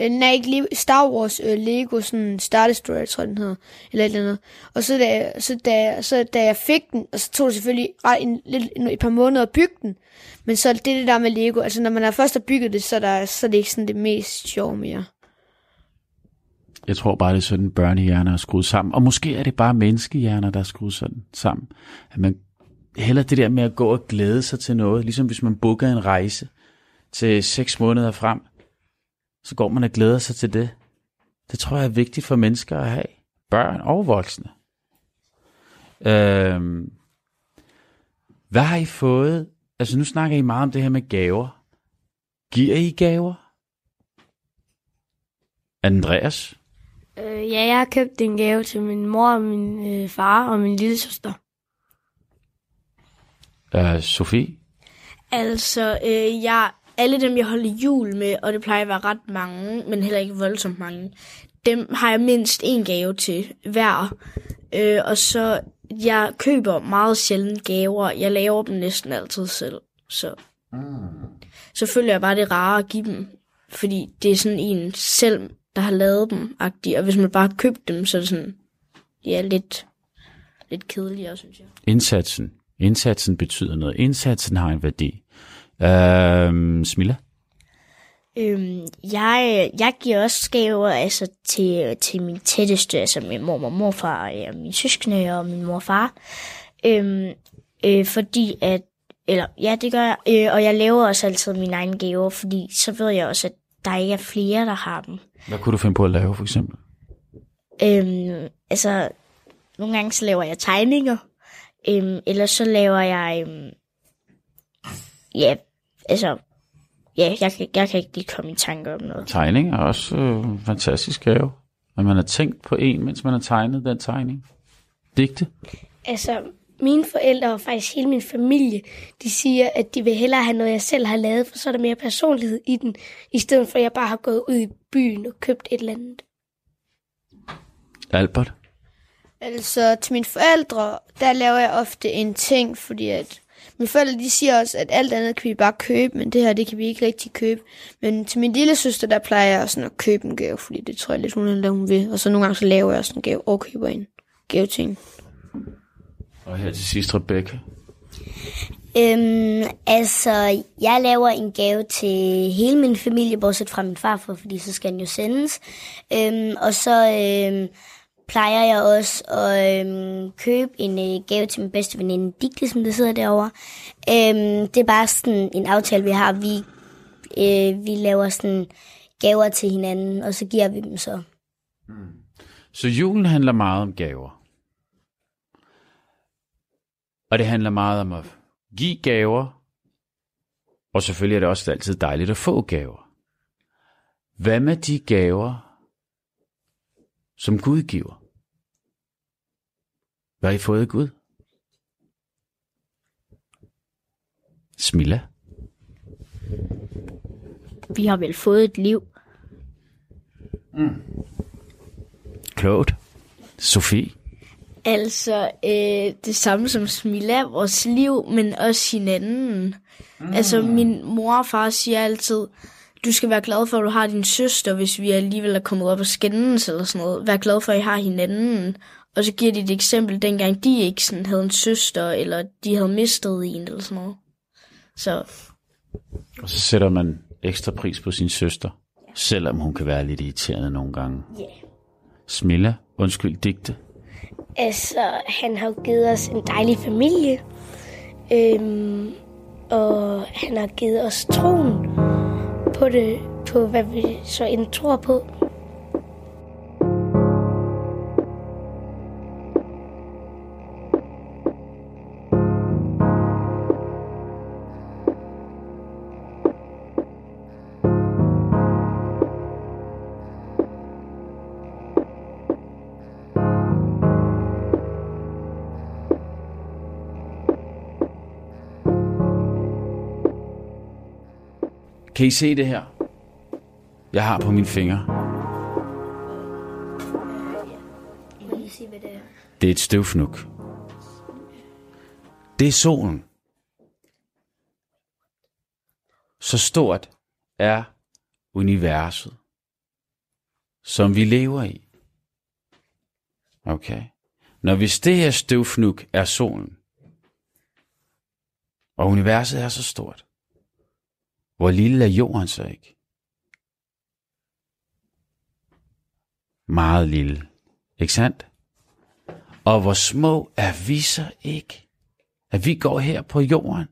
Øh, nej, ikke Le- Star Wars øh, Lego, sådan Star Destroyer, tror jeg, den hedder, eller et eller andet. Og så da, jeg- så, da, så da jeg fik den, og så tog det selvfølgelig ret en, lidt, en, et par måneder at bygge den. Men så det det der med Lego, altså når man har først har bygget det, så er, der, så er det ikke sådan det mest sjove mere. Jeg tror bare, det er sådan, børnehjerner er skruet sammen. Og måske er det bare menneskehjerner, der er skruet sådan sammen. At man heller det der med at gå og glæde sig til noget. Ligesom hvis man booker en rejse til seks måneder frem. Så går man og glæder sig til det. Det tror jeg er vigtigt for mennesker at have. Børn og voksne. Øhm, hvad har I fået? Altså nu snakker I meget om det her med gaver. Giver I gaver? Andreas? Øh, ja, jeg har købt en gave til min mor og min øh, far og min lille søster. Uh, Sofie? Altså, øh, jeg, alle dem, jeg holder jul med, og det plejer at være ret mange, men heller ikke voldsomt mange, dem har jeg mindst en gave til hver. Øh, og så, jeg køber meget sjældent gaver. Jeg laver dem næsten altid selv. Så, så føler jeg bare, det er rarere at give dem. Fordi det er sådan en selv, der har lavet dem, agtig. Og hvis man bare har købt dem, så er det sådan, ja, lidt, lidt kedeligere, synes jeg. Indsatsen. Indsatsen betyder noget. Indsatsen har en værdi. Uh, Smilla? Øhm, jeg, jeg giver også gaver altså, til, til min tætteste, altså min mor og morfar, og min søskende og min mor og far. Øhm, øh, fordi at, eller ja, det gør jeg, øh, og jeg laver også altid mine egne gaver, fordi så ved jeg også, at der ikke er flere, der har dem. Hvad kunne du finde på at lave, for eksempel? Øhm, altså, nogle gange så laver jeg tegninger, øhm, eller så laver jeg, øhm, ja, altså, ja, jeg, kan- jeg kan ikke lige komme i tanke om noget. Tegning er også øh, en fantastisk gave. At man har tænkt på en, mens man har tegnet den tegning. Digte? Altså, mine forældre og faktisk hele min familie, de siger, at de vil hellere have noget, jeg selv har lavet, for så er der mere personlighed i den, i stedet for at jeg bare har gået ud i byen og købt et eller andet. Albert? Altså, til mine forældre, der laver jeg ofte en ting, fordi at mine forældre, de siger også, at alt andet kan vi bare købe, men det her, det kan vi ikke rigtig købe. Men til min lille søster, der plejer jeg sådan at købe en gave, fordi det tror jeg lidt, hun er hun vil. Og så nogle gange, så laver jeg også en gave og køber en gave til hende. Og her til sidst, Rebecca. Øhm, altså, jeg laver en gave til hele min familie, bortset fra min farfar, fordi så skal den jo sendes. Øhm, og så øhm, plejer jeg også at øhm, købe en øh, gave til min bedste veninde, Digte, som der sidder derovre. Øhm, det er bare sådan en aftale, vi har. Vi, øh, vi laver sådan gaver til hinanden, og så giver vi dem så. Hmm. Så julen handler meget om gaver. Og det handler meget om at give gaver. Og selvfølgelig er det også altid dejligt at få gaver. Hvad med de gaver, som Gud giver? Hvad har I fået af Gud? Smilla? Vi har vel fået et liv. Klogt. Sofie? Altså, øh, det samme som Smilla, vores liv, men også hinanden. Mm. Altså, min mor og far siger altid, du skal være glad for, at du har din søster, hvis vi alligevel er kommet op og skændes eller sådan noget. Vær glad for, at I har hinanden. Og så giver de et eksempel, dengang de ikke sådan havde en søster, eller de havde mistet en eller sådan noget. Så Og så sætter man ekstra pris på sin søster, selvom hun kan være lidt irriterende nogle gange. Ja. Smilla, undskyld, digte. Altså, han har givet os en dejlig familie. Øhm, og han har givet os troen på det, på hvad vi så end tror på. Kan I se det her? Jeg har på mine fingre. Det er et støvfnuk. Det er solen. Så stort er universet, som vi lever i. Okay. Når hvis det her støvfnuk er solen, og universet er så stort, hvor lille er jorden så ikke? Meget lille. Ikke sandt? Og hvor små er vi så ikke? At vi går her på jorden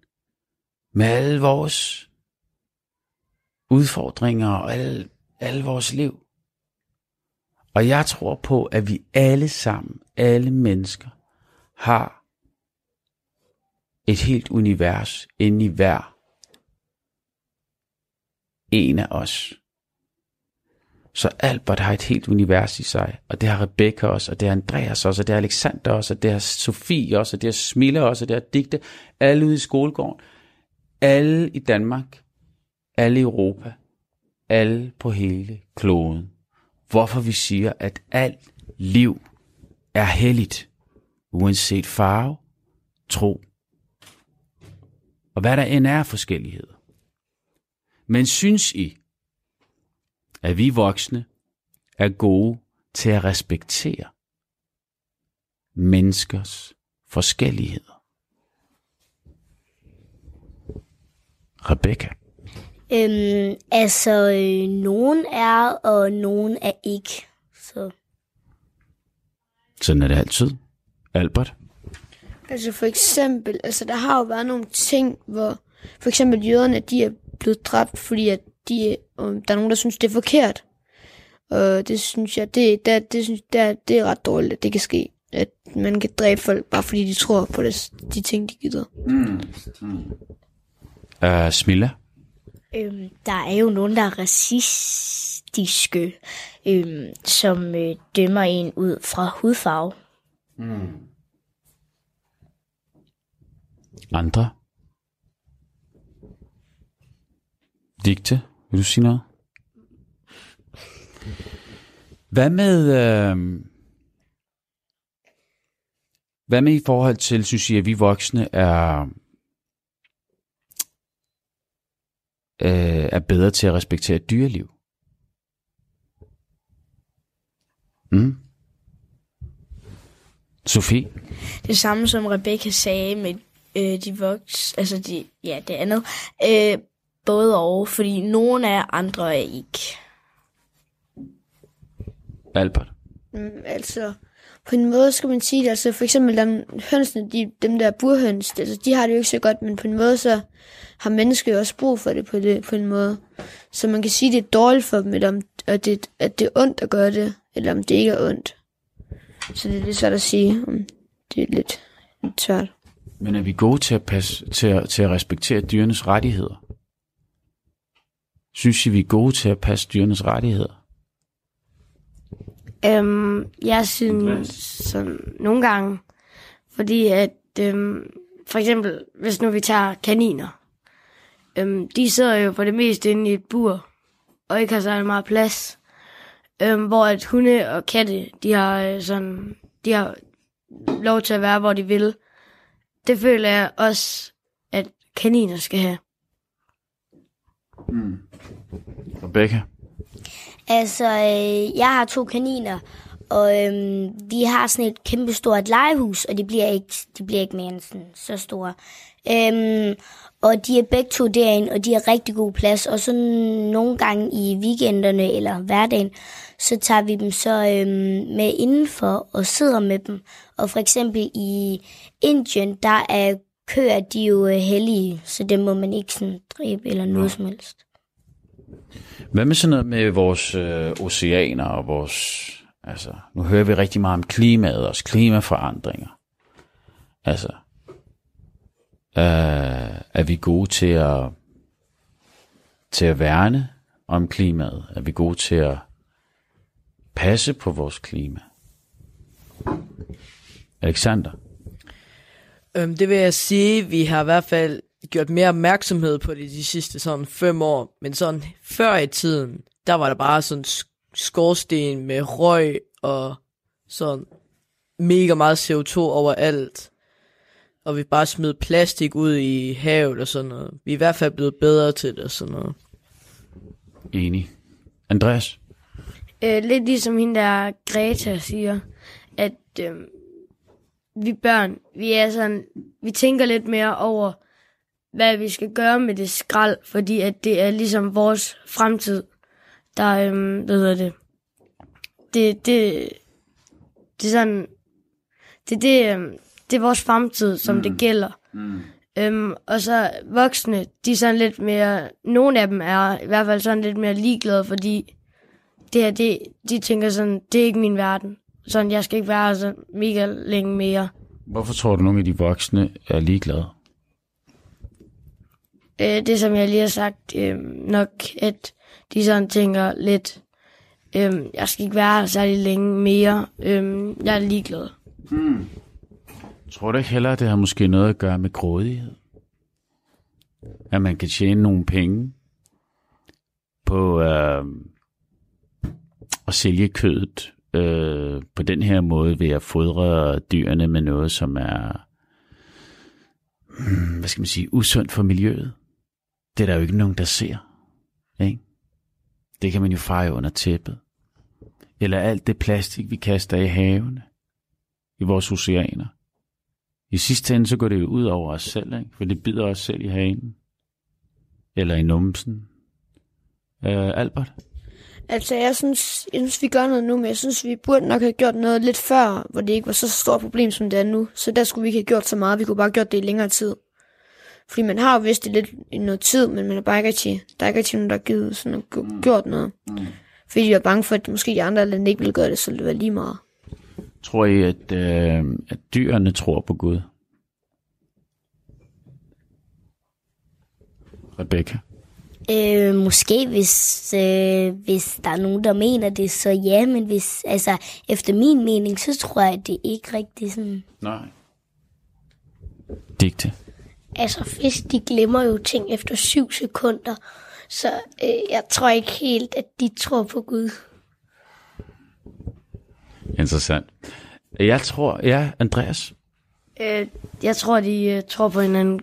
med alle vores udfordringer og alle, alle vores liv. Og jeg tror på, at vi alle sammen, alle mennesker, har et helt univers inde i hver en af os. Så Albert har et helt univers i sig, og det har Rebecca også, og det har Andreas også, og det har Alexander også, og det har Sofie også, og det har Smille også, og det har Digte, alle ude i skolegården, alle i Danmark, alle i Europa, alle på hele kloden. Hvorfor vi siger, at alt liv er helligt, uanset farve, tro og hvad der end er forskelligheder. Men synes I, at vi voksne er gode til at respektere menneskers forskelligheder? Rebecca. Øhm, altså, øh, nogen er, og nogen er ikke. Så Sådan er det altid. Albert. Altså for eksempel, altså der har jo været nogle ting, hvor for eksempel jøderne, de er blevet dræbt, fordi at de, um, der er nogen, der synes, det er forkert. Og det synes jeg, det, der, det, synes, der, det er ret dårligt, at det kan ske. At man kan dræbe folk, bare fordi de tror på det, de ting, de gider. Uh, Smilla. Øhm, der er jo nogen, der er racistiske, øhm, som øh, dømmer en ud fra hudfarve. Andre. Digte, vil du sige noget? Hvad med, øh, hvad med i forhold til, synes I, at vi voksne er, øh, er bedre til at respektere dyreliv? Mm? Sofie? Det samme som Rebecca sagde med øh, de voks, altså de, ja, det andet. Øh, både og, fordi nogle er, andre er ikke. Albert? Mm, altså, på en måde skal man sige det, altså for eksempel dem, hønsene, de, dem der burhøns, altså, de har det jo ikke så godt, men på en måde så har mennesker jo også brug for det på, det på en måde. Så man kan sige, det er dårligt for dem, eller om, at, det, at det er ondt at gøre det, eller om det ikke er ondt. Så det er lidt svært at sige. Det er lidt, lidt svært. Men er vi gode til at, passe, til at, til at respektere dyrenes rettigheder? Synes I, vi er gode til at passe dyrenes rettigheder? Øhm, jeg synes sådan nogle gange, fordi at øhm, for eksempel, hvis nu vi tager kaniner, øhm, de sidder jo for det meste inde i et bur, og ikke har særlig meget plads. Øhm, hvor at hunde og katte, de har øh, sådan, de har lov til at være, hvor de vil. Det føler jeg også, at kaniner skal have. Rebecca? Altså, øh, jeg har to kaniner, og øhm, de har sådan et kæmpestort legehus, og de bliver ikke, de bliver ikke mere end sådan, så store. Øhm, og de er begge to derinde, og de har rigtig god plads. Og så nogle gange i weekenderne eller hverdagen, så tager vi dem så øhm, med indenfor og sidder med dem. Og for eksempel i Indien, der er køer, de er jo øh, hellige, så dem må man ikke sådan dræbe eller noget som helst. Hvad med sådan noget med vores øh, oceaner og vores... Altså, nu hører vi rigtig meget om klimaet og klimaforandringer. Altså, øh, er vi gode til at, til at værne om klimaet? Er vi gode til at passe på vores klima? Alexander? Øhm, det vil jeg sige, vi har i hvert fald gjort mere opmærksomhed på det de sidste sådan fem år. Men sådan før i tiden, der var der bare sådan sk- skorsten med røg og sådan mega meget CO2 overalt, og vi bare smider plastik ud i havet og sådan noget. Vi er i hvert fald blevet bedre til det og sådan noget. Enig. Andreas? Øh, lidt ligesom hende der Greta siger, at øh, vi børn, vi er sådan, vi tænker lidt mere over, hvad vi skal gøre med det skrald, fordi at det er ligesom vores fremtid, der, øh, hvad hedder det, det, det, det er sådan, det, det, øh, det er vores fremtid, som mm. det gælder. Mm. Øhm, og så voksne, de er sådan lidt mere, nogle af dem er i hvert fald sådan lidt mere ligeglade, fordi det her, det, de tænker sådan, det er ikke min verden. Sådan, jeg skal ikke være så mega længe mere. Hvorfor tror du, nogle af de voksne er ligeglade? Øh, det, som jeg lige har sagt, øh, nok, at de sådan tænker lidt, øh, jeg skal ikke være her særlig længe mere. Øh, jeg er ligeglad. Hmm. Tror du ikke heller, at det har måske noget at gøre med grådighed? At man kan tjene nogle penge på øh, at sælge kødet øh, på den her måde ved at fodre dyrene med noget, som er, hmm, hvad skal man sige, usundt for miljøet. Det er der jo ikke nogen, der ser. Ikke? Det kan man jo feje under tæppet. Eller alt det plastik, vi kaster i havene, i vores oceaner. I sidste ende, så går det jo ud over os selv, ikke? for det bider os selv i hagen. Eller i numsen. Øh, Albert? Altså, jeg synes, jeg synes, vi gør noget nu, men jeg synes, vi burde nok have gjort noget lidt før, hvor det ikke var så stort problem, som det er nu. Så der skulle vi ikke have gjort så meget. Vi kunne bare have gjort det i længere tid. Fordi man har jo vidst det lidt i noget tid, men man er bare ikke rigtig, der er ikke rigtig nogen, der har givet sådan og gjort noget. Mm. Fordi de er bange for, at måske de andre lande ikke vil gøre det, så det var lige meget. Tror I, at, øh, at dyrene tror på Gud? Rebecca? Øh, måske hvis, øh, hvis der er nogen, der mener det, så ja, men hvis, altså, efter min mening, så tror jeg, at det ikke rigtig sådan... Nej. Digte? Altså, fisk, de glemmer jo ting efter syv sekunder, så øh, jeg tror ikke helt, at de tror på Gud. Interessant. Jeg tror, ja, Andreas? Øh, jeg tror, de uh, tror på en anden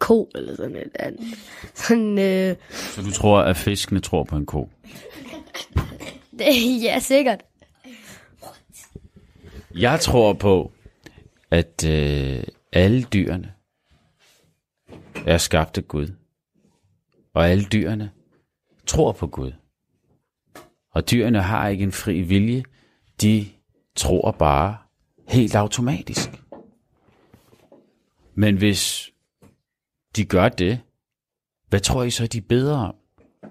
ko, eller sådan et andet. Sådan, øh, Så du tror, at fiskene tror på en ko? det, ja, sikkert. Jeg tror på, at øh, alle dyrene er skabt af Gud. Og alle dyrene tror på Gud. Og dyrene har ikke en fri vilje. De tror bare helt automatisk. Men hvis de gør det, hvad tror I så, de bedre om?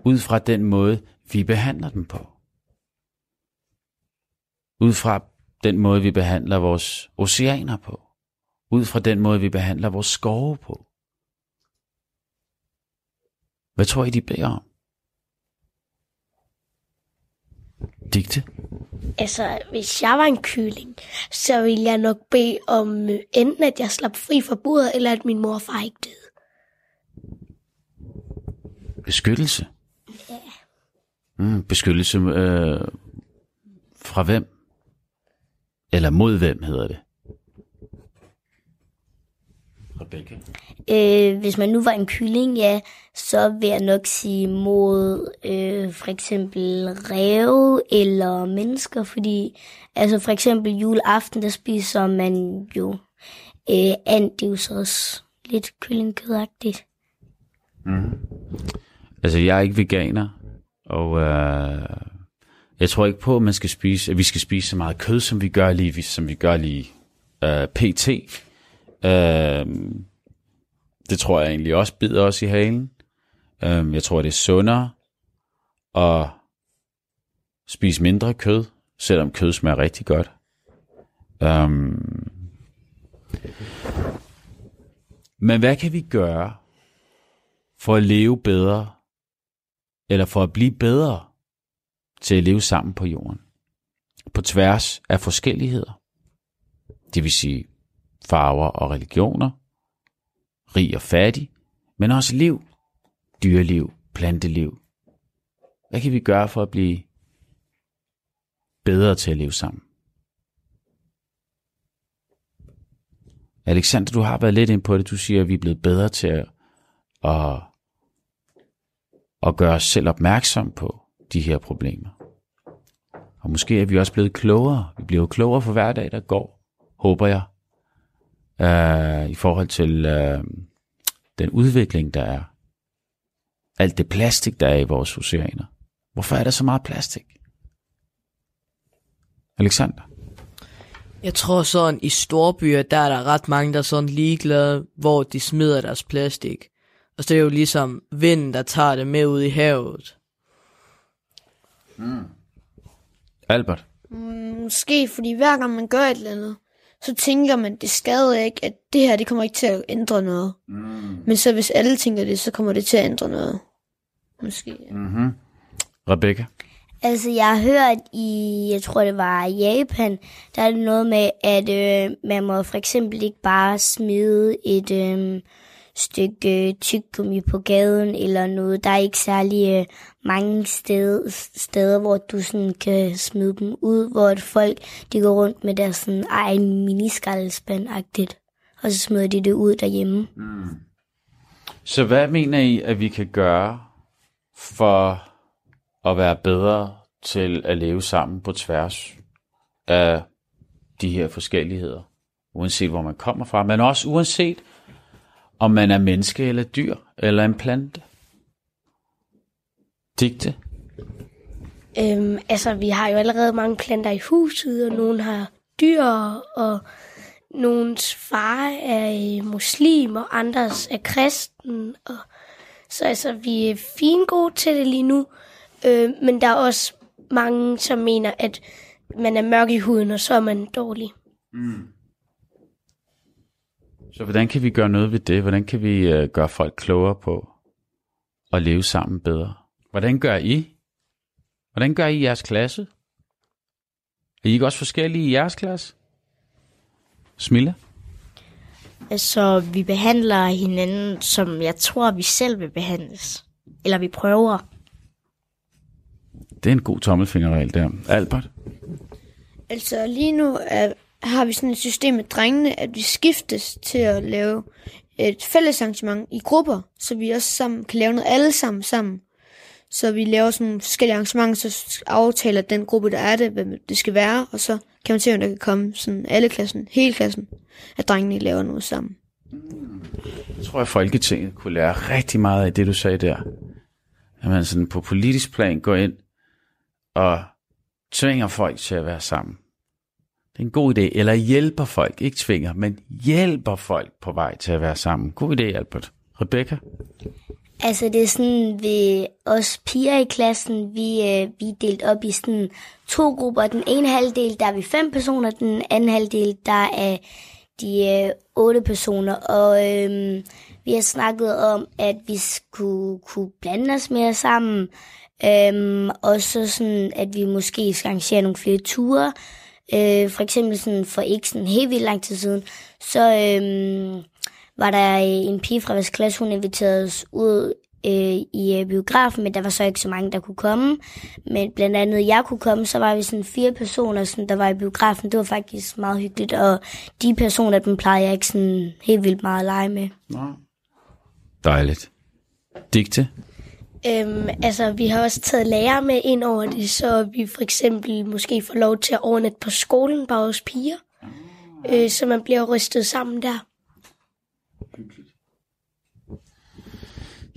Ud fra den måde, vi behandler dem på. Ud fra den måde, vi behandler vores oceaner på. Ud fra den måde, vi behandler vores skove på. Hvad tror I, de beder om? Digte? Altså, hvis jeg var en kylling, så ville jeg nok bede om øh, enten, at jeg slap fri fra bordet, eller at min mor og far ikke døde. Beskyttelse? Ja. Mm, beskyttelse øh, fra hvem? Eller mod hvem hedder det? Rebecca? Øh, hvis man nu var en kylling, ja, så vil jeg nok sige mod øh, for eksempel ræve eller mennesker, fordi altså for eksempel juleaften, der spiser man jo øh, and, det er jo så også lidt kyllingkødagtigt. Mm. Altså, jeg er ikke veganer, og øh, jeg tror ikke på, at man skal spise, at vi skal spise så meget kød, som vi gør lige, som vi gør lige øh, pt. Øh, det tror jeg egentlig også bider os i halen. Øh, jeg tror, det er sundere at spise mindre kød, selvom kød smager rigtig godt. Øh, men hvad kan vi gøre for at leve bedre, eller for at blive bedre til at leve sammen på jorden? På tværs af forskelligheder. Det vil sige farver og religioner, rig og fattig, men også liv, dyreliv, planteliv. Hvad kan vi gøre for at blive bedre til at leve sammen? Alexander, du har været lidt ind på det. Du siger, at vi er blevet bedre til at, at, at gøre os selv opmærksom på de her problemer. Og måske er vi også blevet klogere. Vi bliver jo klogere for hver dag, der går, håber jeg, uh, i forhold til uh, den udvikling, der er. Alt det plastik, der er i vores oceaner. Hvorfor er der så meget plastik? Alexander? Jeg tror sådan, i storbyer, der er der ret mange, der er sådan ligeglade, hvor de smider deres plastik. Og så er det jo ligesom vinden, der tager det med ud i havet. Mm. Albert? Mm, måske fordi hver gang man gør et eller andet, så tænker man, det skader ikke, at det her, det kommer ikke til at ændre noget. Mm. Men så hvis alle tænker det, så kommer det til at ændre noget. Måske. Mm-hmm. Rebecca? Altså, jeg har hørt i, jeg tror det var Japan, der er det noget med, at øh, man må for eksempel ikke bare smide et øh, stykke øh, tyggegummi på gaden eller noget. Der er ikke særlig øh, mange steder, steder, hvor du sådan kan smide dem ud, hvor folk de går rundt med deres sådan, egen miniskraldespand-agtigt, og så smider de det ud derhjemme. Mm. Så hvad mener I, at vi kan gøre for at være bedre til at leve sammen på tværs af de her forskelligheder, uanset hvor man kommer fra, men også uanset om man er menneske eller dyr eller en plante. Digte. Øhm, altså, vi har jo allerede mange planter i huset, og nogen har dyr, og nogens far er muslim, og andres er kristen. Og, så altså, vi er fint gode til det lige nu, øh, men der er også mange, som mener, at man er mørk i huden, og så er man dårlig. Mm. Så hvordan kan vi gøre noget ved det? Hvordan kan vi uh, gøre folk klogere på at leve sammen bedre? Hvordan gør I? Hvordan gør I i jeres klasse? Er I ikke også forskellige i jeres klasse? Smilla? Altså, vi behandler hinanden, som jeg tror, vi selv vil behandles. Eller vi prøver. Det er en god tommelfingerregel der. Albert? Altså, lige nu er, har vi sådan et system med drengene, at vi skiftes til at lave et fælles arrangement i grupper, så vi også sammen kan lave noget alle sammen sammen. Så vi laver sådan nogle forskellige arrangementer, så aftaler den gruppe, der er det, hvad det skal være, og så kan man se, om der kan komme sådan alle klassen, hele klassen, at drengene laver noget sammen. Mm. Jeg tror, at Folketinget kunne lære rigtig meget af det, du sagde der. At man sådan på politisk plan går ind og tvinger folk til at være sammen. Det er en god idé. Eller hjælper folk. Ikke tvinger, men hjælper folk på vej til at være sammen. God idé, Albert. Rebecca? Altså det er sådan, ved os piger i klassen, vi, øh, vi er delt op i sådan to grupper. Den ene halvdel, der er vi fem personer, den anden halvdel, der er de øh, otte personer. Og øh, vi har snakket om, at vi skulle kunne blande os mere sammen. Øh, og så sådan, at vi måske skal arrangere nogle flere ture. Øh, for eksempel sådan for ikke sådan helt vildt lang tid siden, så øh, var der en pige fra vores klasse, hun inviterede os ud øh, i øh, biografen, men der var så ikke så mange, der kunne komme. Men blandt andet jeg kunne komme, så var vi sådan fire personer, sådan, der var i biografen. Det var faktisk meget hyggeligt, og de personer, dem plejede jeg ikke sådan helt vildt meget at lege med. Nå. Dejligt. Digte? Øhm, altså, vi har også taget lærer med ind over det, så vi for eksempel måske får lov til at overnatte på skolen, bare hos piger. Øh, så man bliver rystet sammen der.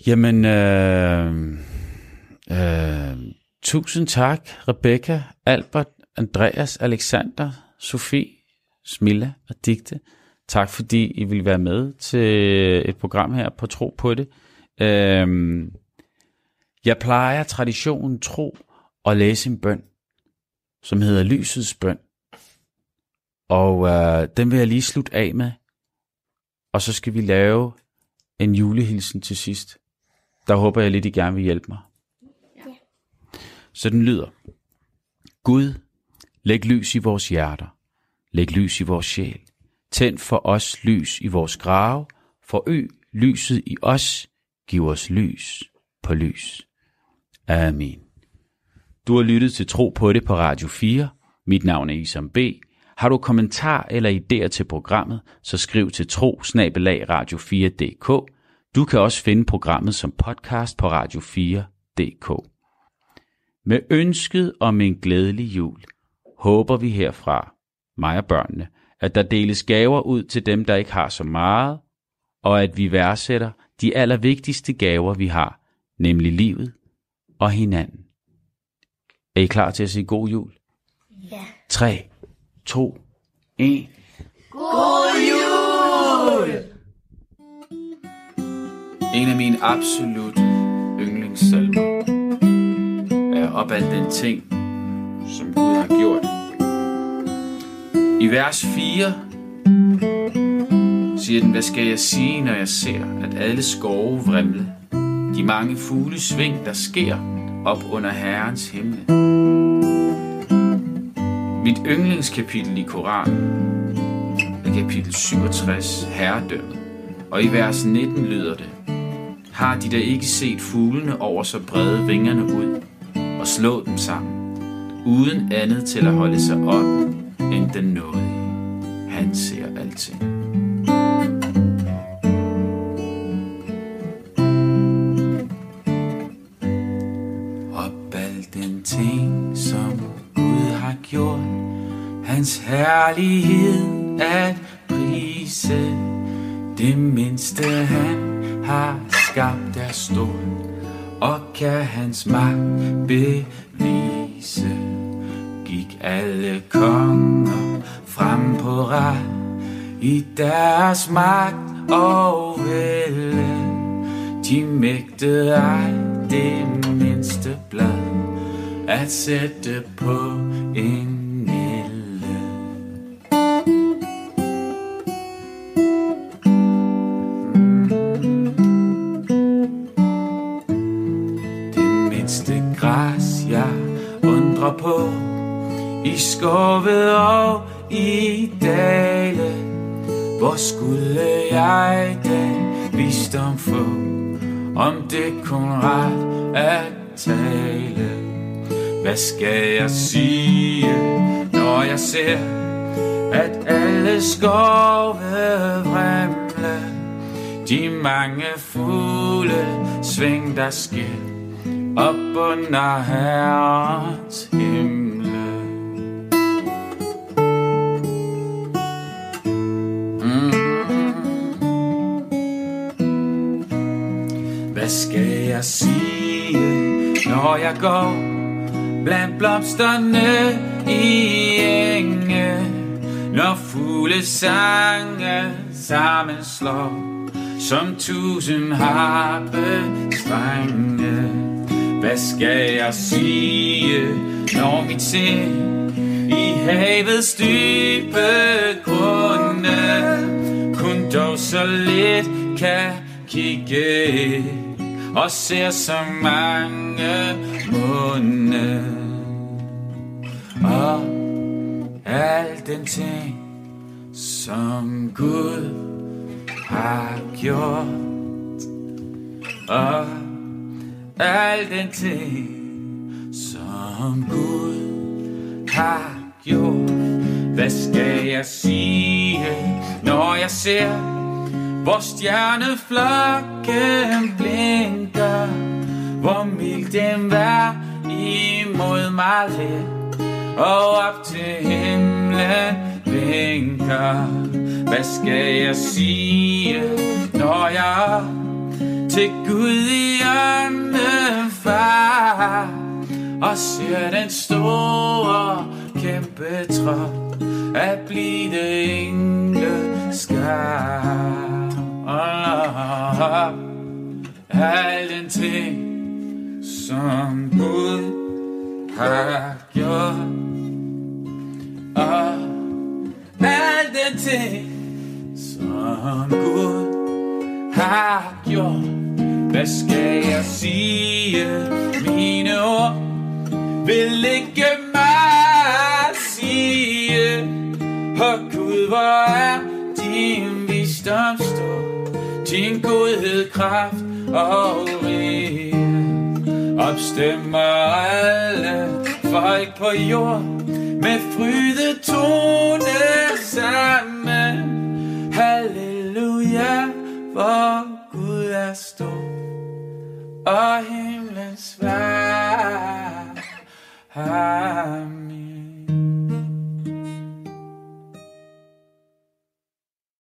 Jamen, øh, øh, tusind tak, Rebecca, Albert, Andreas, Alexander, Sofie, Smilla og Digte. Tak fordi I vil være med til et program her på Tro på det. Øh, jeg plejer traditionen tro at læse en bøn, som hedder Lysets bøn. Og øh, den vil jeg lige slutte af med. Og så skal vi lave en julehilsen til sidst. Der håber jeg lidt, I gerne vil hjælpe mig. Ja. Så den lyder. Gud, læg lys i vores hjerter. Læg lys i vores sjæl. Tænd for os lys i vores grave. Forøg lyset i os. Giv os lys på lys. Amen. Du har lyttet til Tro på det på Radio 4. Mit navn er Isam B. Har du kommentar eller idéer til programmet, så skriv til tro radio 4dk Du kan også finde programmet som podcast på Radio 4.dk. Med ønsket om en glædelig jul, håber vi herfra, mig og børnene, at der deles gaver ud til dem, der ikke har så meget, og at vi værdsætter de allervigtigste gaver, vi har, nemlig livet og hinanden. Er I klar til at sige god jul? Ja. 3, 2, 1. God jul! En af mine absolut yndlingssalmer er op af den ting, som Gud har gjort. I vers 4 siger den, hvad skal jeg sige, når jeg ser, at alle skove vrimle, de mange fugle sving, der sker op under Herrens himmel. Mit yndlingskapitel i Koranen er kapitel 67, Herredømmet, og i vers 19 lyder det, har de da ikke set fuglene over så brede vingerne ud og slå dem sammen, uden andet til at holde sig op end den nåde. Han ser alting. Herlighed at prise. Det mindste han har skabt er stort, og kan hans magt bevise. Gik alle konger frem på ret i deres magt og vælde. De mægtede ej det mindste blad at sætte på en skove og i dale. Hvor skulle jeg den visdom få, om det kun ret at tale? Hvad skal jeg sige, når jeg ser, at alle skove vrimle? De mange fugle sving, der sker op under Herrens himmel jeg sige, når jeg går blandt blomsterne i enge? Når fugle sange sammen slår, som tusind harpe strenge. Hvad skal jeg sige, når mit sind i havets dybe grunde kun dog så lidt kan kigge og ser så mange munde. Og al den ting som Gud har gjort. Og al den ting som Gud har gjort. Hvad skal jeg sige når jeg ser hvor stjerneflokken blinker Hvor mild den vær imod mig lidt Og op til himlen vinker. Hvad skal jeg sige, når jeg til Gud i ånden far Og ser den store kæmpe trop At blive engle skar? Og al den ting, som Gud har gjort. Og al den ting, som Gud har gjort. Hvad skal jeg sige? Mine ord vil ikke mig sige. Og Gud, hvor er din visdom stor? din godhed, kraft og rig. Opstemmer alle folk på jord med fryde tone sammen. Halleluja, hvor Gud er stor og himlens vær. Amen.